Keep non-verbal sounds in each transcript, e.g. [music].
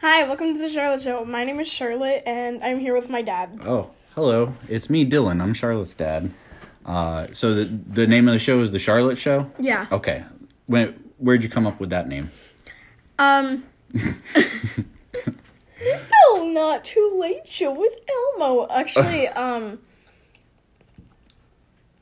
Hi, welcome to the Charlotte Show. My name is Charlotte, and I'm here with my dad. Oh, hello. It's me, Dylan. I'm Charlotte's dad. Uh, so the the name of the show is the Charlotte Show. Yeah. Okay. When where'd you come up with that name? Um. [laughs] no, not too late show with Elmo. Actually, [laughs] um.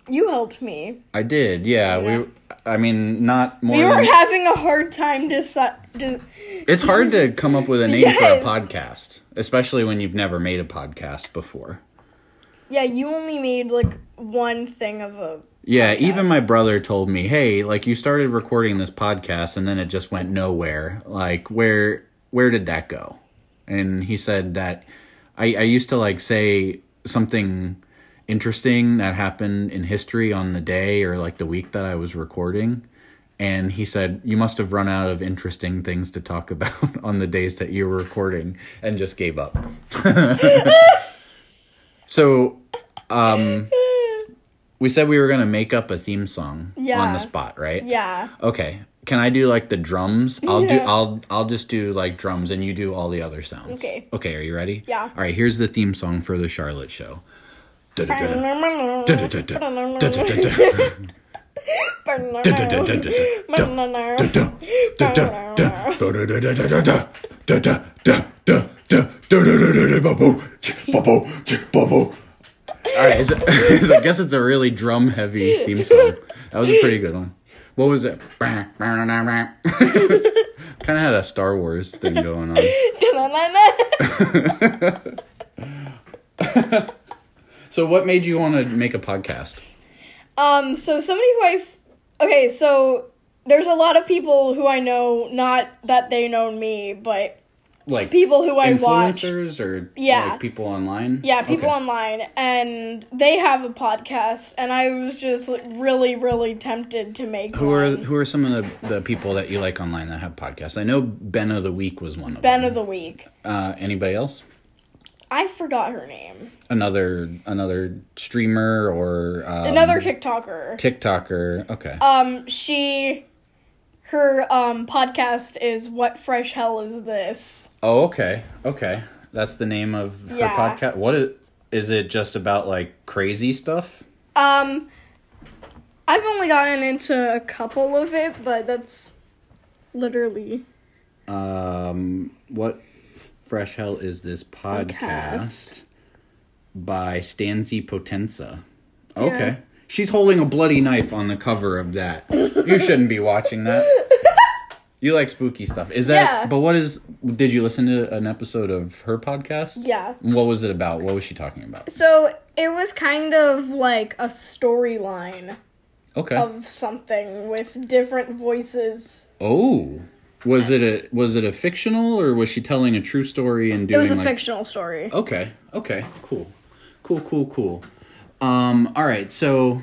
You helped me. I did. Yeah. Yeah. We. I mean, not more. We were than- having a hard time deci- de- it's hard to come up with a name Yes. for a podcast, especially when you've never made a podcast before. Yeah, you only made like one thing of a. Yeah, even my brother told me, "Hey, like you started recording this podcast and then it just went nowhere. Like where where did that go?" And he said that I I used to like say something interesting that happened in history on the day or like the week that I was recording. And he said, You must have run out of interesting things to talk [laughs] about on the days that you were recording and just gave up. [laughs] so, um, we said we were going to make up a theme song on the spot, right? Yeah. Okay. Can I do like the drums? I'll do I'll I'll just do like drums and you do all the other sounds. Okay. Okay, are you ready? Yeah. All right, here's the theme song for the Charlotte show. All right, [laughs] I guess it's a really drum heavy theme song. That was a pretty good one. What was it? [laughs] kind of had a Star Wars thing going on. [laughs] So, what made you want to make a podcast? Um, so somebody who I, f- okay, so there's a lot of people who I know, not that they know me, but Like people who I watch. influencers or Yeah. like people online? Yeah, people Okay. online, and they have a podcast, and I was just like, really, really tempted to make Who are who are some of the, the people that you like online that have podcasts? I know Ben of the Week was one of them. Ben them. of the week. uh, anybody else? I forgot her name. Another another streamer or um, Another TikToker. TikToker. Okay. um, she, her um podcast is "What Fresh Hell Is This?" oh, okay. Okay. That's the name of her Yeah. podcast. What is is it just about like crazy stuff? Um, I've only gotten into a couple of it, but that's literally Um, what fresh hell is this podcast, Podcast. by Stanzi Potenza? Okay. Yeah. She's holding a bloody knife on the cover of that. you shouldn't be watching that. [laughs] You like spooky stuff. Is that Yeah. but what is did you listen to an episode of her podcast? yeah. What was it about? What was she talking about? So it was kind of like a storyline Okay. of something with different voices. oh. Was it a was it a fictional or was she telling a true story and doing? It was a like fictional story. Okay. Okay. Cool. Cool. Cool. Cool. Um. All right. So,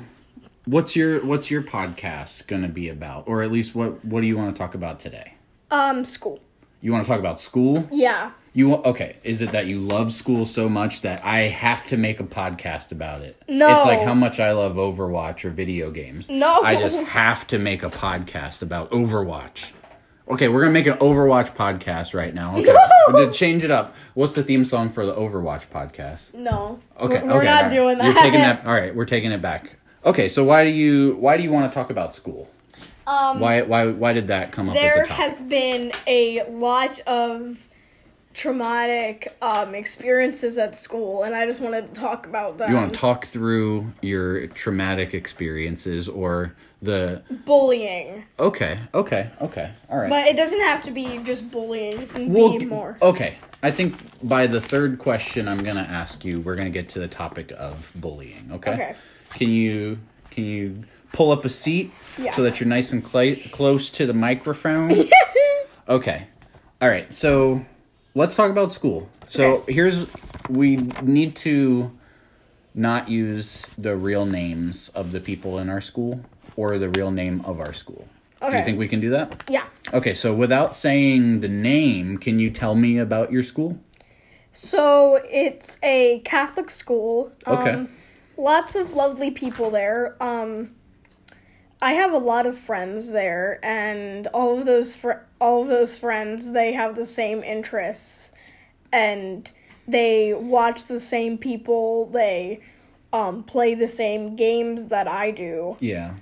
what's your what's your podcast gonna be about, or at least what what do you want to talk about today? Um, school. You want to talk about school? Yeah. You okay? Is it that you love school so much that I have to make a podcast about it? No. It's like how much I love Overwatch or video games. No. I just have to make a podcast about Overwatch. Okay, we're gonna make an Overwatch podcast right now. Okay, [laughs] gonna change it up. What's the theme song for the Overwatch podcast? No. Okay, We're, we're okay, not right. doing that. You're taking that. All right, we're taking it back. Okay, so why do you why do you want to talk about school? Um, Why why why did that come up as a there has been a lot of traumatic um, experiences at school, and I just wanted to talk about them. you want to talk through your traumatic experiences or the bullying, Okay, okay, okay. All right. but it doesn't have to be just bullying. It can We'll be more. Okay. I think by the third question I'm going to ask you, we're going to get to the topic of bullying, okay? Okay. Can you can you pull up a seat Yeah. so that you're nice and cl- close to the microphone? [laughs] okay. All right. So, let's talk about school. So, Okay. here's we need to not use the real names of the people in our school or the real name of our school. Do you think we can do that? Yeah. Okay, so without saying the name, can you tell me about your school? So it's a Catholic school. Okay. Um, lots of lovely people there. Um, I have a lot of friends there, and all of those fr- all of those friends they have the same interests, and they watch the same people. They um, play the same games that I do, Yeah.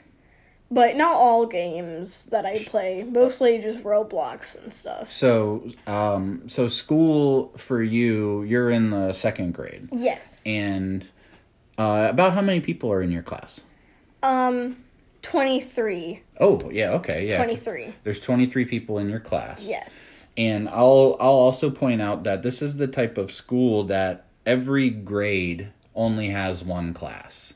But not all games that I play. Mostly just Roblox and stuff. So, um, so school for you, you're in the second grade, Yes. and uh, about how many people are in your class? Um, twenty three. Oh, yeah, okay, yeah. Twenty three. There's 23 people in your class. Yes. And I'll I'll also point out that this is the type of school that every grade only has one class.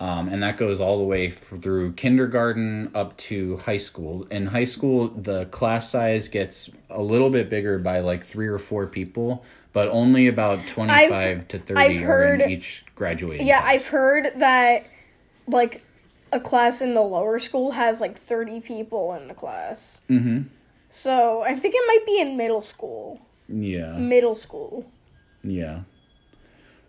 Um, and that goes all the way through kindergarten up to high school. In high school, the class size gets a little bit bigger by like three or four people, but only about 25 to 30 I've heard- in each graduating Yeah, class. I've heard that like a class in the lower school has like 30 people in the class. Mm-hmm. So, I think it might be in middle school. Yeah. Middle school. Yeah.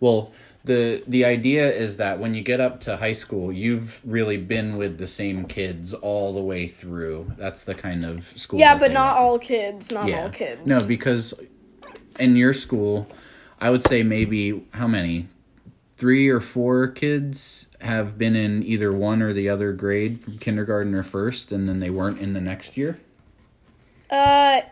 Well, the the idea is that when you get up to high school, you've really been with the same kids all the way through. That's the kind of school. Yeah, but not all kids, not all kids. No, because in your school, I would say maybe how many? Three or four kids have been in either one or the other grade from kindergarten or first, and then they weren't in the next year. Uh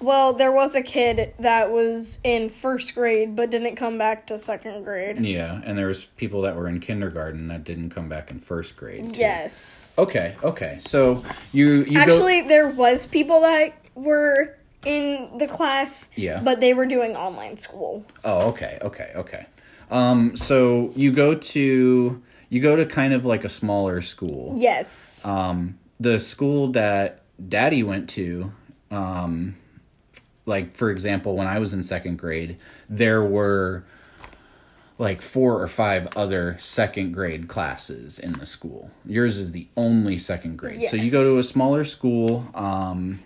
well, there was a kid that was in first grade but didn't come back to second grade. Yeah, and there was people that were in kindergarten that didn't come back in first grade. too. Yes. Okay, okay. So you you go Actually, there was people that were in the class, Yeah. but they were doing online school. Oh, okay, okay, okay. Um so you go to you go to kind of like a smaller school. Yes. Um the school that daddy went to um like for example when I was in second grade there were like four or five other second grade classes in the school. Yours is the only second grade. So you go to a smaller school um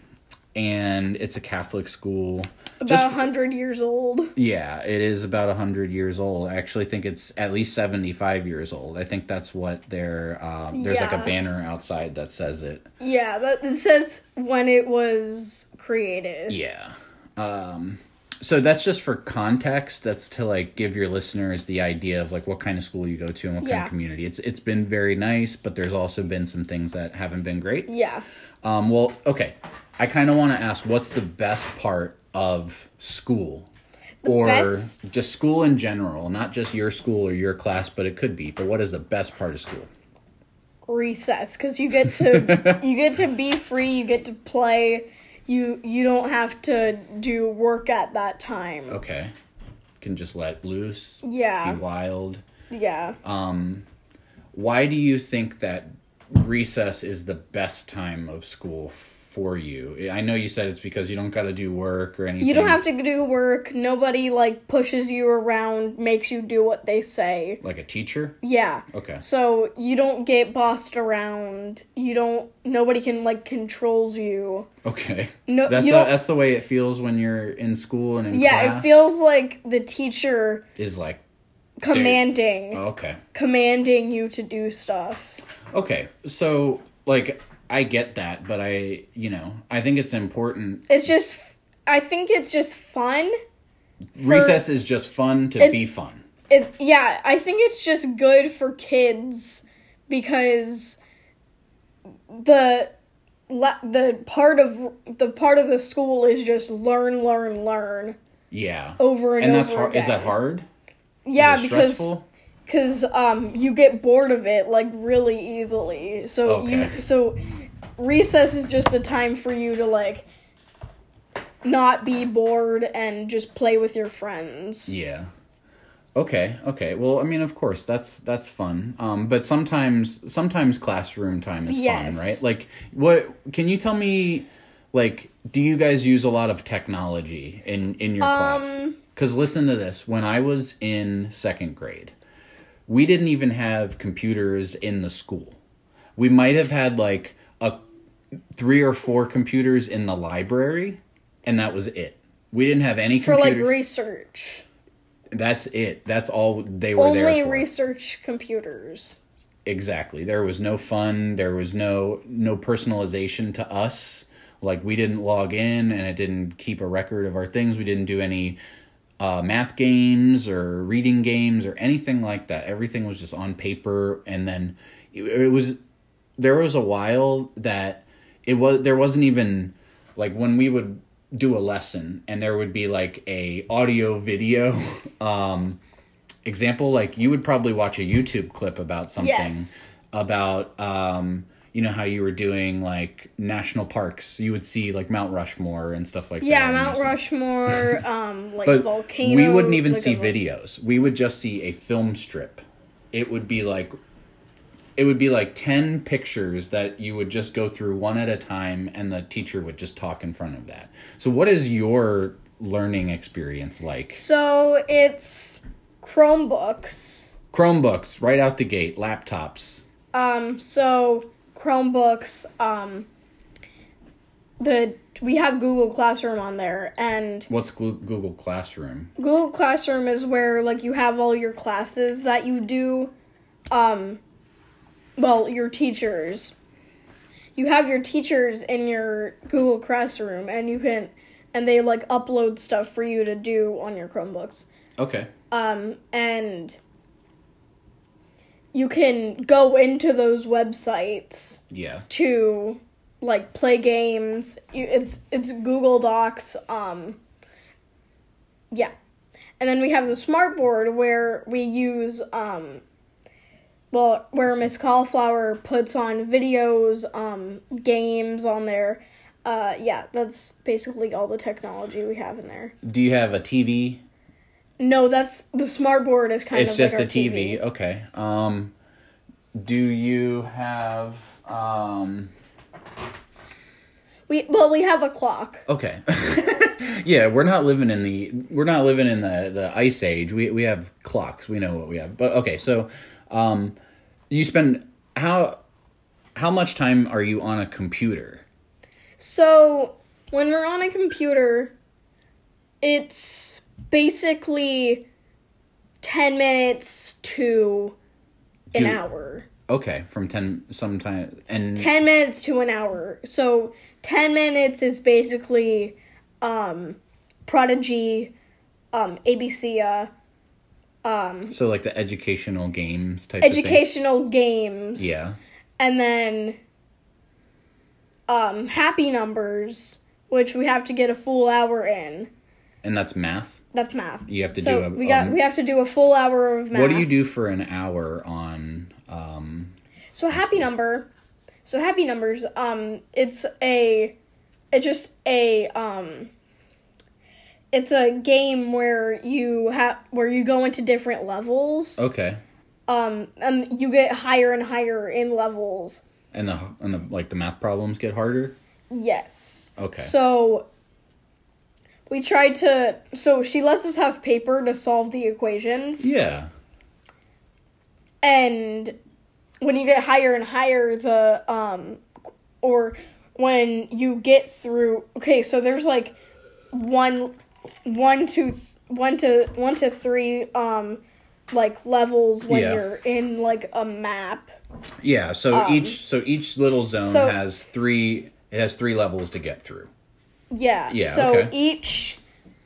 and it's a Catholic school. About Just 100 years old. Yeah, it is about 100 years old. I actually think it's at least 75 years old. I think that's what they're, uh, there's like a banner outside that says it. Yeah, that it says when it was created. Yeah. Um, so that's just for context. That's to like give your listeners the idea of like what kind of school you go to and what kind of community. It's it's been very nice, but there's also been some things that haven't been great. Yeah. Um, well, okay. I kind of want to ask what's the best part of school? or best- just school in general, not just your school or your class, but it could be. But what is the best part of school? Recess cuz you get to [laughs] you get to be free, you get to play. You you don't have to do work at that time. Okay. Can just let loose, Yeah. be wild. Yeah. Um, why do you think that recess is the best time of school for you? I know you said it's because you don't got to do work or anything. You don't have to do work. Nobody like pushes you around, makes you do what they say. like a teacher. Yeah. Okay. So you don't get bossed around. You don't. Nobody can like controls you. Okay. No, that's the, that's the way it feels when you're in school and in Yeah, class. it feels like the teacher is like commanding, oh, okay. commanding you to do stuff. Okay. So like I get that, but I you know I think it's important. It's just. I think it's just fun. Recess is just fun to be fun. It, yeah, I think it's just good for kids because the the part of the part of the school is just learn, learn, learn Yeah. over and, over. and that's over hard. Is that hard? Yeah, because stressful? Because um you get bored of it like really easily. So Okay. you so recess is just a time for you to like not be bored and just play with your friends. Yeah. Okay, okay. Well, I mean, of course, that's that's fun. Um, but sometimes sometimes classroom time is Yes. fun, right? Like, what can you tell me? Like, do you guys use a lot of technology in in your class? Um, Because listen to this. When I was in second grade, we didn't even have computers in the school. We might have had like a three or four computers in the library, and that was it. We didn't have any For computers. like research. That's it. That's all they were Only there for. research computers. Exactly. There was no fun. There was no no personalization to us. Like we didn't log in, and it didn't keep a record of our things. We didn't do any uh, math games or reading games or anything like that. Everything was just on paper, and then it, it was. There was a while that it was there wasn't even like when we would do a lesson and there would be like a audio video [laughs] um example like you would probably watch a youtube clip about something Yes. about um you know how you were doing like national parks you would see like mount rushmore and stuff like that. Yeah, Mount Rushmore, [laughs] um, like but volcano. we wouldn't even like see videos we would just see a film strip it would be like it would be like 10 pictures that you would just go through one at a time and the teacher would just talk in front of that so what is your learning experience like So it's Chromebooks. chromebooks right out the gate laptops Um, so Chromebooks, um, the we have Google Classroom on there, and what's google classroom Google Classroom is where like you have all your classes that you do. Um, well, your teachers. You have your teachers in your Google Classroom, and you can, and they like upload stuff for you to do on your Chromebooks. okay Um, and you can go into those websites yeah to like play games. You, it's it's Google Docs. Um, yeah, and then we have the smart board where we use um, well, where Miss Cauliflower puts on videos, um, games on there. Uh, yeah, that's basically all the technology we have in there. do you have a tv No, that's the smart board is kind it's of It's just like a our TV. Okay. Um, do you have um? We well, we have a clock. Okay. [laughs] yeah, we're not living in the we're not living in the the ice age. We we have clocks. We know what we have. But okay, so um, you spend how how much time are you on a computer? So when we're on a computer, it's basically ten minutes to an hour. Okay, from ten sometime and 10 minutes to an hour. So 10 minutes is basically um Prodigy, um ABC uh um so like the educational games type of educational games. Yeah. And then um happy numbers, which we have to get a full hour in. And that's math. That's math. You have to so do a- we got um, we have to do a full hour of math. What do you do for an hour on um So happy number. So happy numbers. Um, it's a, it's just a um. It's a game where you have where you go into different levels. Okay. Um, and you get higher and higher in levels. And the and the like the math problems get harder? Yes. Okay. So. We tried to. So she lets us have paper to solve the equations. Yeah. and when you get higher and higher the um or when you get through okay so there's like one one to th- one to one to three um like levels when Yeah. you're in like a map Yeah, so each so each little zone Um, so- has three it has three levels to get through. Yeah Yeah, so okay. each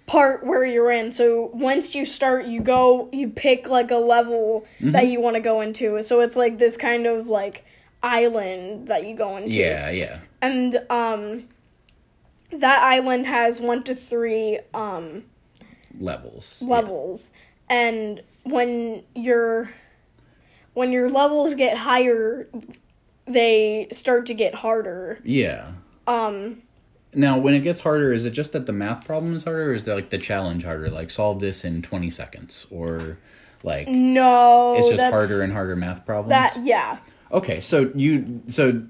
part where you're in so once you start you go you pick like a level Mm-hmm. that you want to go into so it's like this kind of like island that you go into Yeah, yeah. and um that island has one to three um Levels. levels and when your when your levels get higher they start to get harder Yeah. um Now, when it gets harder, is it just that the math problem is harder, or is that like the challenge harder? Like solve this in twenty seconds, or like no it's just harder and harder math problems? that yeah Okay, so you so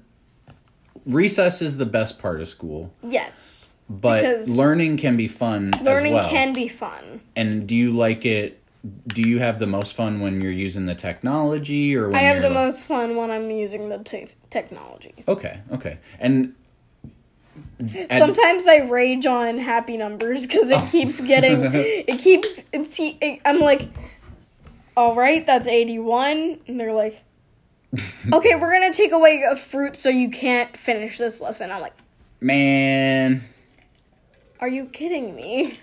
recess is the best part of school, yes but learning can be fun learning as well. can be fun and do you like it? Do you have the most fun when you're using the technology, or when i have the like- most fun when i'm using the te- technology Okay, okay, and Sometimes I rage on happy numbers because Oh. [laughs] it keeps getting, it keeps, it's, it, I'm like, all right, that's 81. And they're like, [laughs] okay, we're gonna take away a fruit so you can't finish this lesson. I'm like, Man. are you kidding me?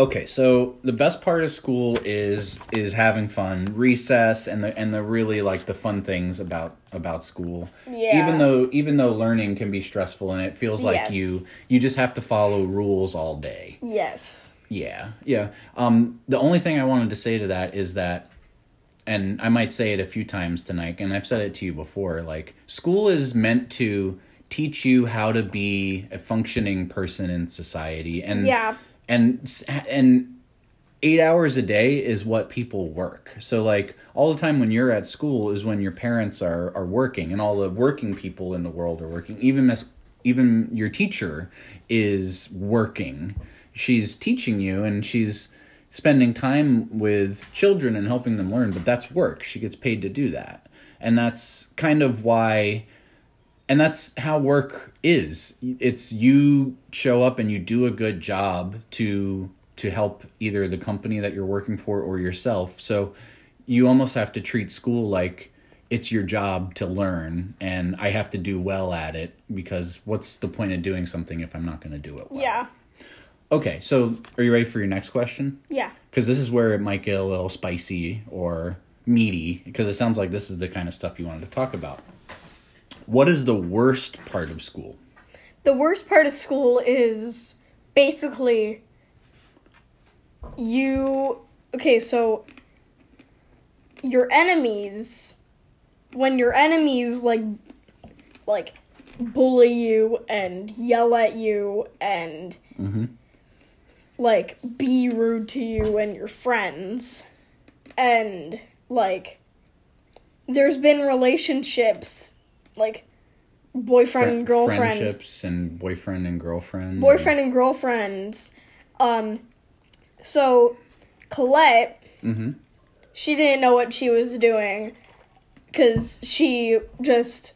Okay, so the best part of school is is having fun, recess, and the and the really like the fun things about about school. Yeah. Even though even though learning can be stressful and it feels like Yes. you you just have to follow rules all day. Yes. Yeah, yeah. Um, the only thing I wanted to say to that is that, and I might say it a few times tonight, and I've said it to you before. Like, school is meant to teach you how to be a functioning person in society, and Yeah. And and eight hours a day is what people work. So like all the time when you're at school is when your parents are are working and all the working people in the world are working. Even miss even your teacher is working. She's teaching you and she's spending time with children and helping them learn, but that's work. She gets paid to do that. And that's kind of why and that's how work is. It's you show up and you do a good job to to help either the company that you're working for or yourself. So you almost have to treat school like it's your job to learn and i have to do well at it because what's the point of doing something if i'm not going to do it well? Yeah. okay so are you ready for your next question? Yeah. because this is where it might get a little spicy or meaty because it sounds like this is the kind of stuff you wanted to talk about what is the worst part of school? The worst part of school is basically you okay, so your enemies when your enemies like like bully you and yell at you and mm-hmm. like be rude to you and your friends and like there's been relationships like boyfriend and girlfriend friendships and boyfriend and girlfriend boyfriend and girlfriends. Um, so Colette, Mhm. she didn't know what she was doing because she just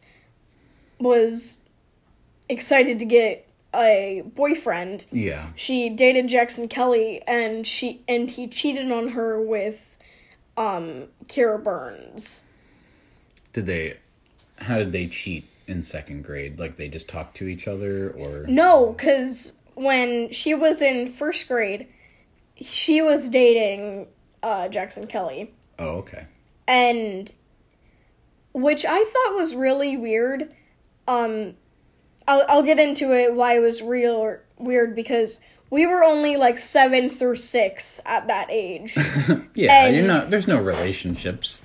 was excited to get a boyfriend. yeah She dated Jackson Kelly, and she and he cheated on her with um Kira Burns. did they how did they cheat in second grade like they just talked to each other or No, because when she was in first grade, she was dating uh, Jackson Kelly, oh okay and which I thought was really weird. Um, I'll I'll get into it why it was real weird because we were only like seven through six at that age. [laughs] yeah And- you're not there's no relationships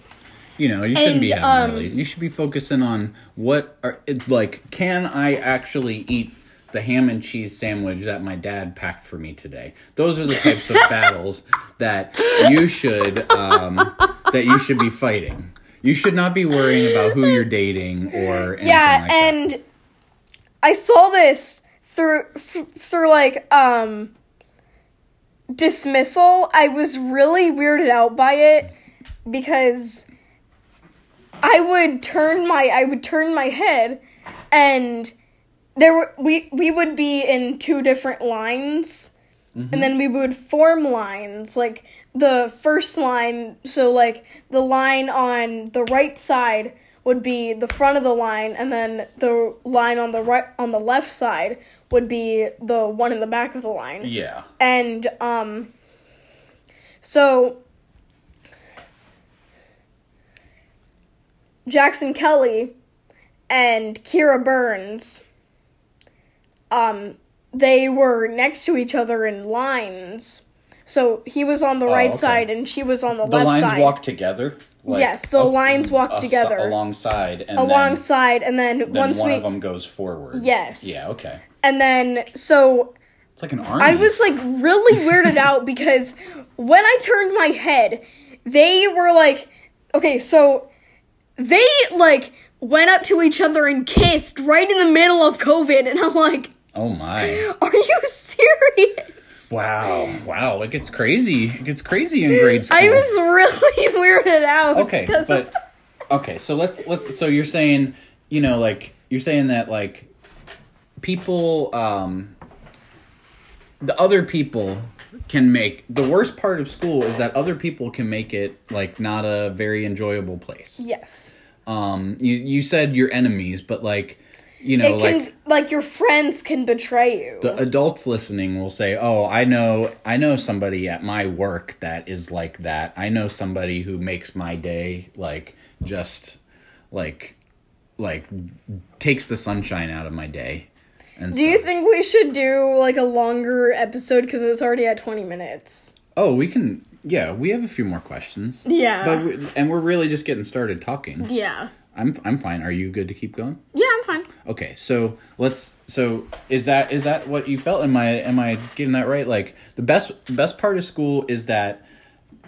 you know you shouldn't be And, having um, really you should be focusing on what are like can i actually eat the ham and cheese sandwich that my dad packed for me today those are the types of [laughs] battles that you should um that you should be fighting you should not be worrying about who you're dating or anything yeah, like that. and I saw this through through like um dismissal. I was really weirded out by it because I would turn my I would turn my head and there were we we would be in two different lines. And then we would form lines like the first line so like the line on the right side would be the front of the line and then the line on the right on the left side would be the one in the back of the line. Yeah. And um so Jackson Kelly and Kira Burns um they were next to each other in lines. So he was on the right okay. side and she was on the, left. side. the lines side. walk together Like, Yes, the lines walk together. alongside and alongside and then, then, then once one we of them goes forward Yes. yeah okay and then so it's like an army I was like really [laughs] weirded out because when I turned my head, they were like, okay, so they like went up to each other and kissed right in the middle of COVID, and I'm like, oh my [laughs] are you serious? Wow, wow, it gets crazy. It gets crazy in grade school. I was really [laughs] weirded out. okay, but of, okay, so let's let. So you're saying, you know, like you're saying that like people, um, the other people can make the worst part of school is that other people can make it like not a very enjoyable place. yes, um you you said your enemies but like you know it can like like, your friends can betray you. the adults listening will say oh i know i know somebody at my work that is like that i know somebody who makes my day like just like like takes the sunshine out of my day and do you think we should do like a longer episode because it's already at 20 minutes? oh we can yeah we have a few more questions Yeah. but we, and we're really just getting started talking yeah. i'm i'm fine are you good to keep going Yeah, I'm fine. Okay, so let's. So is that is that what you felt? Am I am I getting that right? Like the best best part of school is that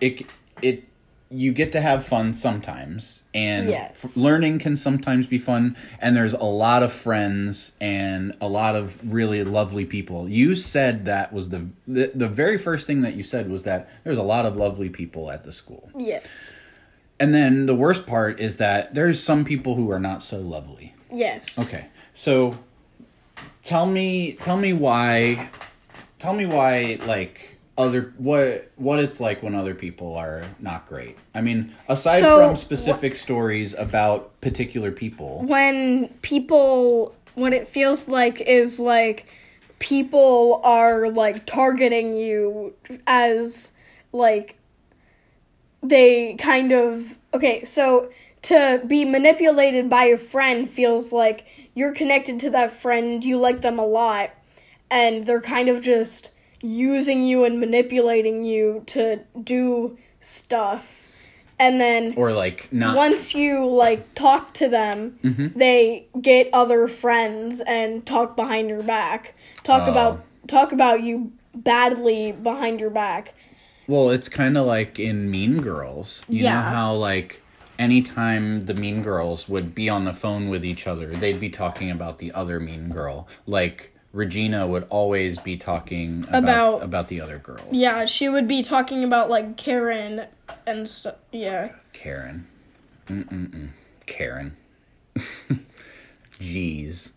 it it you get to have fun sometimes, and Yes. f- learning can sometimes be fun. And there's a lot of friends and a lot of really lovely people. You said that was the the, the very first thing that you said was that there's a lot of lovely people at the school. Yes. And then the worst part is that there's some people who are not so lovely. Yes. Okay. So tell me tell me why tell me why like other what what it's like when other people are not great. I mean, aside So, from specific stories about particular people. When people, what it feels like is like people are like targeting you as like they kind of okay so to be manipulated by a friend feels like you're connected to that friend you like them a lot and they're kind of just using you and manipulating you to do stuff and then Or like not once you like talk to them Mm-hmm. they get other friends and talk behind your back talk Oh. about talk about you badly behind your back Well, it's kind of like in Mean Girls. You know Yeah. how like anytime the Mean Girls would be on the phone with each other, they'd be talking about the other Mean Girl. Like Regina would always be talking about About- about, the other girls. yeah she would be talking about like karen and stuff yeah Karen. Mm-mm-mm. Karen. [laughs] Jeez.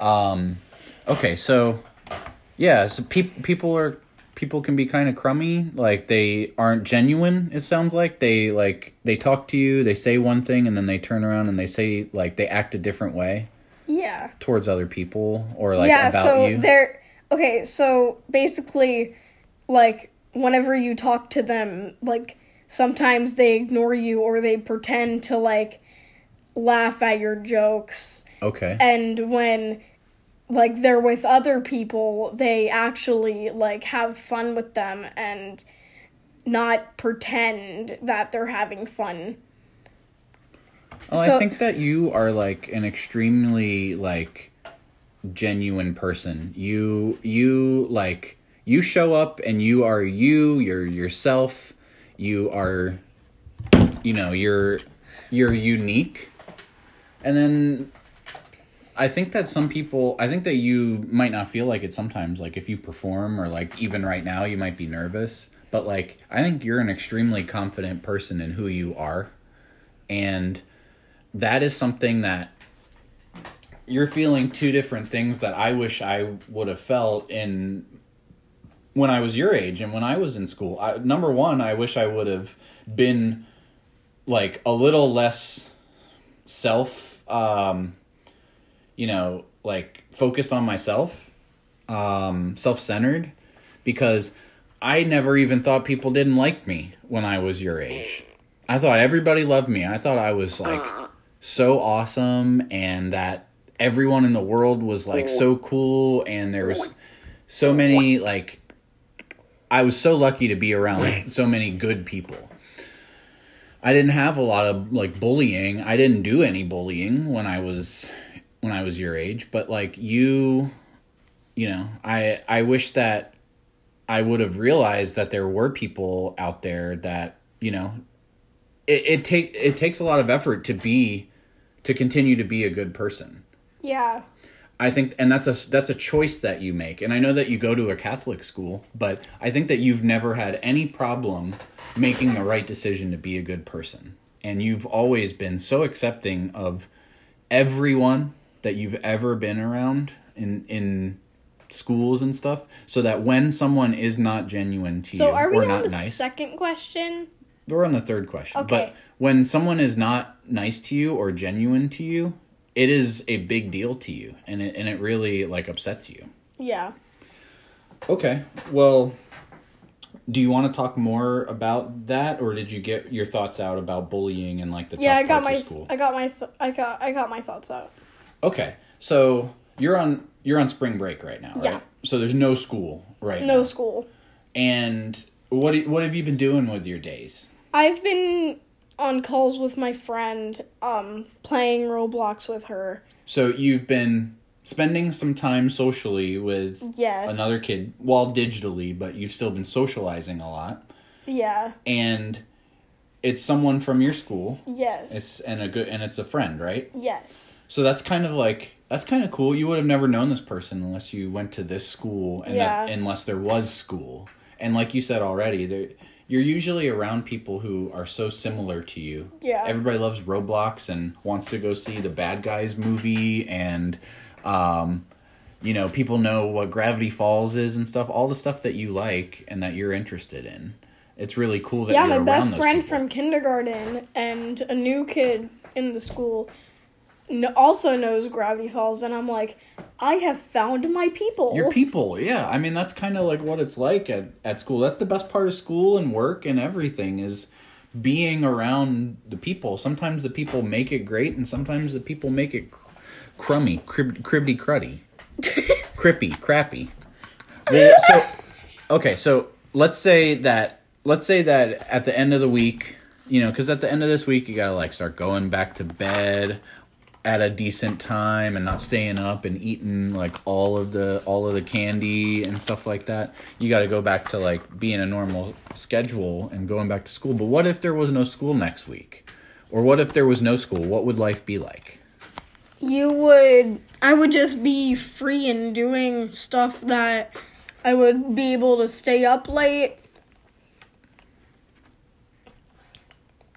Um, okay, so yeah, so pe- people are people can be kind of crummy. Like they aren't genuine. It sounds like they like they talk to you, they say one thing, and then they turn around and they say like they act a different way yeah towards other people or like yeah about so you. they're okay so basically like whenever you talk to them like sometimes they ignore you or they pretend to like laugh at your jokes Okay. and when like they're with other people they actually like have fun with them and not pretend that they're having fun Oh, I think that you are like an extremely like genuine person. You you like you show up and you are you, you're yourself. You are you know, you're you're unique. And then I think that some people I think that you might not feel like it sometimes like if you perform or like even right now you might be nervous, but like I think you're an extremely confident person in who you are. And that is something that you're feeling two different things that I wish I would have felt in when I was your age and when I was in school. I, number one, I wish I would have been like a little less self, um, you know, like focused on myself, um, self centered, because I never even thought people didn't like me when I was your age. I thought everybody loved me. I thought I was like so awesome and that everyone in the world was like so cool and there was so many like I was so lucky to be around so many good people. I didn't have a lot of like bullying. I didn't do any bullying when I was when I was your age, but like you you know, I I wish that I would have realized that there were people out there that, you know, it, it take it takes a lot of effort to be to continue to be a good person. yeah I think, and that's a that's a choice that you make. And I know that you go to a Catholic school, but I think that you've never had any problem making the right decision to be a good person. And you've always been so accepting of everyone that you've ever been around in in schools and stuff, so that when someone is not genuine to so you are we or on not the nice, second question we're on the third question. Okay. But when someone is not nice to you or genuine to you, it is a big deal to you, and it and it really like upsets you. Yeah. Okay. Well, do you want to talk more about that, or did you get your thoughts out about bullying and like the Yeah, I got my? I got my th- I got I got my thoughts out. Okay, so you're on you're on spring break right now, right? Yeah. So there's no school right No now. No school. And what what have you been doing with your days? I've been on calls with my friend, um, playing Roblox with her. So you've been spending some time socially with Yes. another kid, while digitally, but you've still been socializing a lot. Yeah. And it's someone from your school. Yes. It's and a good and it's a friend, right? yes. So that's kind of like that's kind of cool. You would have never known this person unless you went to this school and Yeah. that, unless there was school. And like you said already, there you're usually around people who are so similar to you. Yeah. Everybody loves Roblox and wants to go see the Bad Guys movie and um you know, people know what Gravity Falls is and stuff, all the stuff that you like and that you're interested in. It's really cool that Yeah, my best friend people. from kindergarten and a new kid in the school also knows Gravity Falls, and I'm like, I have found my people. Your people, yeah. I mean, that's kind of like what it's like at, at school. That's the best part of school and work and everything is being around the people. Sometimes the people make it great, and sometimes the people make it cr- crummy, crib, cribby cruddy, [laughs] crippy, crappy. Well, so, okay, so let's say that let's say that at the end of the week, you know, because at the end of this week, you gotta like start going back to bed at a decent time and not staying up and eating like all of the all of the candy and stuff like that. You got to go back to like being a normal schedule and going back to school. But what if there was no school next week? Or what if there was no school? What would life be like? You would. I would just be free and doing stuff that I would be able to stay up late.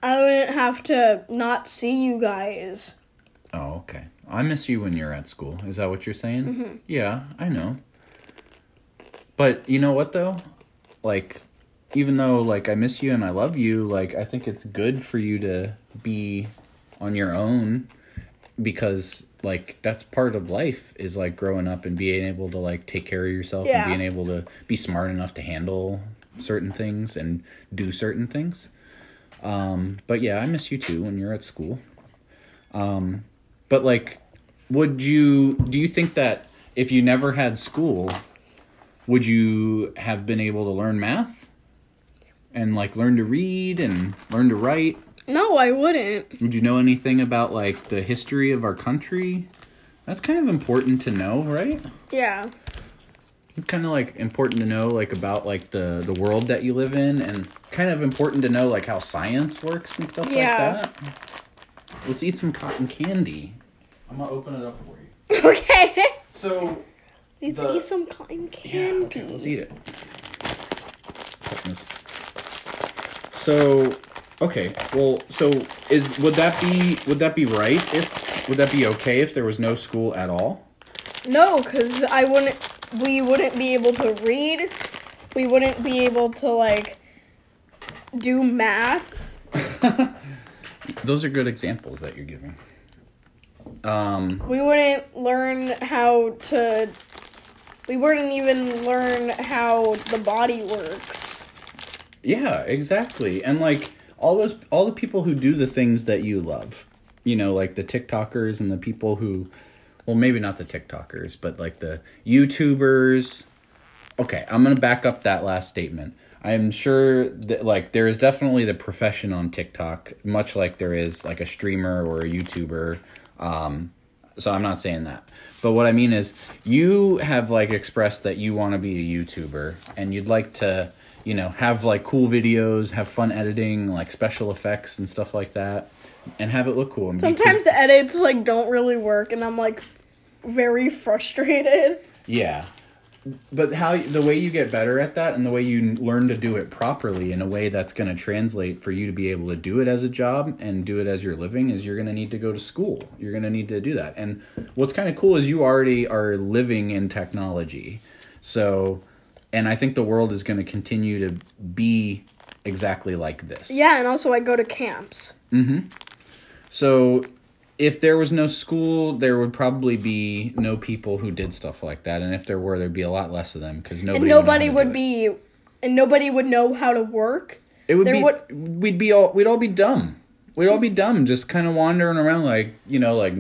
I wouldn't have to not see you guys. I miss you when you're at school. Is that what you're saying? Yeah, I know. But you know what though? Like even though like I miss you and I love you, like I think it's good for you to be on your own because like that's part of life is like growing up and being able to like take care of yourself Yeah. and being able to be smart enough to handle certain things and do certain things. Um but yeah, I miss you too when you're at school. Um but like would you do you think that if you never had school would you have been able to learn math and like learn to read and learn to write No, I wouldn't. would you know anything about like the history of our country that's kind of important to know right Yeah. it's kind of like important to know like about like the the world that you live in and kind of important to know like how science works and stuff Yeah. like that let's eat some cotton candy i'm gonna open it up for you [laughs] Okay. so Let's The- eat some cotton Yeah, candy. okay, let's eat it. So, okay. Well, so is would that be would that be right if would that be okay if there was no school at all? No, because I wouldn't. We wouldn't be able to read. We wouldn't be able to like do math. [laughs] Those are good examples that you're giving. Um, We wouldn't learn how to. We wouldn't even learn how the body works. yeah, exactly. And like all those all the people who do the things that you love. You know, like the TikTokers and the people who well, maybe not the TikTokers, but like the YouTubers. Okay, I'm going to back up that last statement. I'm sure that like there is definitely the profession on TikTok, much like there is like a streamer or a YouTuber. Um, so I'm not saying that. But what I mean is you have like expressed that you want to be a YouTuber and you'd like to, you know, have like cool videos, have fun editing, like special effects and stuff like that and have it look cool cool. Sometimes the edits like don't really work, and I'm like very frustrated. Yeah. But how the way you get better at that and the way you learn to do it properly in a way that's going to translate for you to be able to do it as a job and do it as your living is you're going to need to go to school. You're going to need to do that. And what's kind of cool is you already are living in technology. So and I think the world is going to continue to be exactly like this. Yeah, and also I go to camps. Mm-hmm. So if there was no school, there would probably be no people who did stuff like that, and if there were, there'd be a lot less of them because nobody And nobody would, know how to would be and nobody would know how to work. It would there be would- we'd be all we'd all be dumb. We'd all be dumb, just kind of wandering around like you know, like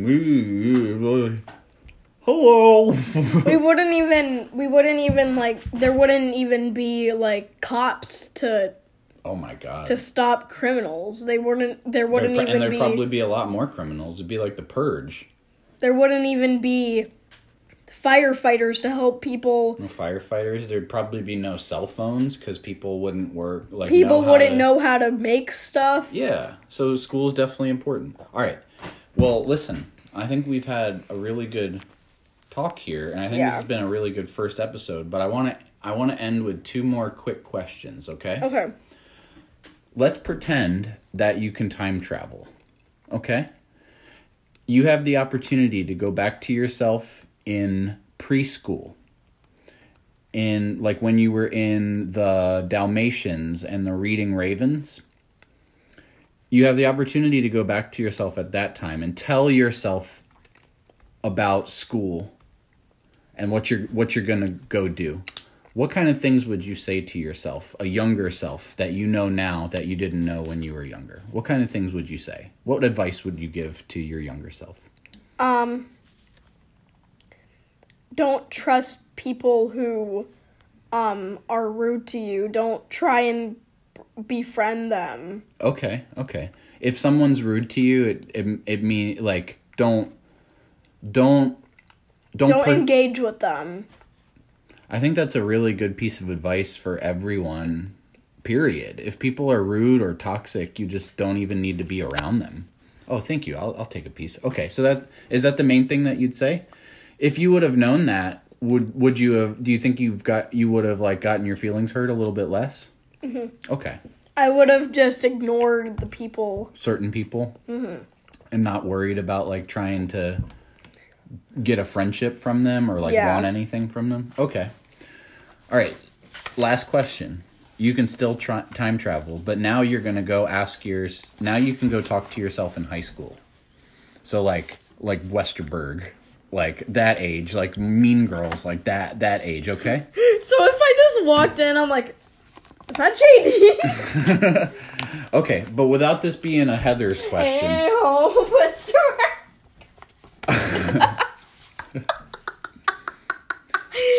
hello. [laughs] We wouldn't even we wouldn't even like there wouldn't even be like cops to oh my god. to stop criminals. They wouldn't there wouldn't pro- even and there'd be probably be a lot more criminals. It'd be like the purge. there wouldn't even be firefighters to help people. No firefighters. There'd probably be no cell phones because people wouldn't work. Like People know wouldn't to- know how to make stuff. Yeah. So school is definitely important. All right. Well, listen. I think we've had a really good talk here, and I think this has been a really good first episode. But I want to I want to end with two more quick questions. Okay. Okay. Let's pretend that you can time travel. Okay. You have the opportunity to go back to yourself in preschool. In like when you were in the Dalmatians and the Reading Ravens you have the opportunity to go back to yourself at that time and tell yourself about school and what you're what you're going to go do. What kind of things would you say to yourself, a younger self that you know now that you didn't know when you were younger? What kind of things would you say? What advice would you give to your younger self? Um don't trust people who um are rude to you. Don't try and befriend them. Okay, okay. If someone's rude to you, it it, it mean like don't don't don't, Don't put, engage with them. I think that's a really good piece of advice for everyone. Period. If people are rude or toxic, you just don't even need to be around them. Oh, thank you. I'll I'll take a piece. Okay, so that is that the main thing that you'd say? If you would have known that, would would you have? Do you think you've got you would have like gotten your feelings hurt a little bit less? Mm-hmm. Okay, I would have just ignored the people. certain people, mm-hmm. and not worried about like trying to get a friendship from them or like Yeah. want anything from them. Okay. All right. Last question. You can still try time travel, but now you're gonna go ask your. Now you can go talk to yourself in high school. So like like Westerberg, like that age, like Mean Girls, like that that age. Okay. [laughs] So if I just walked in, I'm like, is that JD? [laughs] Okay, but without this being a Heather's question. Ew, what's [laughs]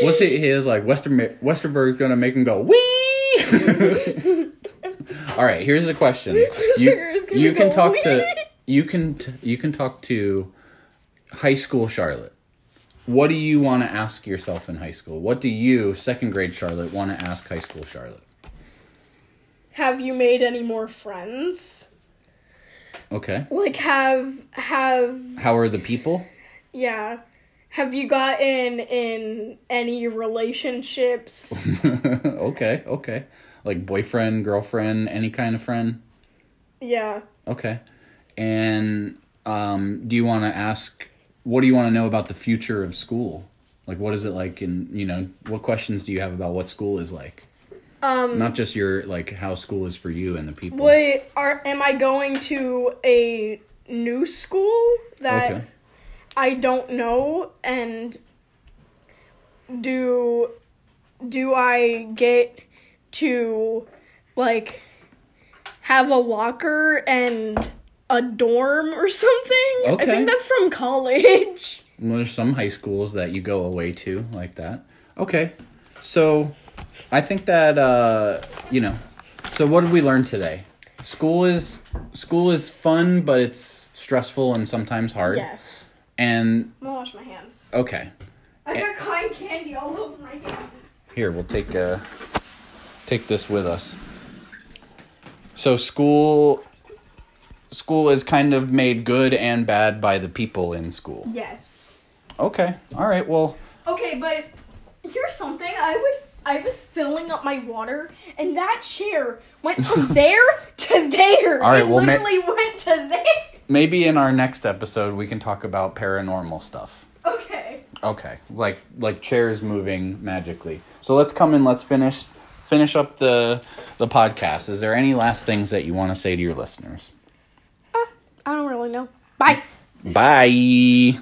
What's it? He is like Wester Westerberg's gonna make him go wee. [laughs] All right, here's a question. [laughs] You, you can talk to you can t- you can talk to high school Charlotte. What do you want to ask yourself in high school? What do you, second grade Charlotte, want to ask high school Charlotte? Have you made any more friends? Okay. Like have have How are the people? yeah. Have you gotten in any relationships? [laughs] okay, okay. Like boyfriend, girlfriend, any kind of friend? yeah. Okay. And um, do you want to ask, what do you want to know about the future of school? Like, what is it like? And, you know, what questions do you have about what school is like? Um Not just your, like, how school is for you and the people. Wait, are am I going to a new school that Okay. I don't know and do do I get to like have a locker and a dorm or something? I think that's from college. [laughs] Well, there's some high schools that you go away to like that. Okay. So, I think that, uh, you know, so what did we learn today? School is, school is fun, but it's stressful and sometimes hard. Yes. And, I'm gonna wash my hands. okay. I got cotton candy all over my hands. Here, we'll take uh take this with us. So school school is kind of made good and bad by the people in school. Yes. Okay. All right. Well, Okay, but here's something. I would I was filling up my water and that chair went from [laughs] there to there. All right, it well, ma- literally went to there. Maybe in our next episode we can talk about paranormal stuff. Okay. Okay. Like like chairs moving magically. So let's come and let's finish. finish up the the podcast, is there any last things that you want to say to your listeners? Uh, I don't really know. Bye. Bye.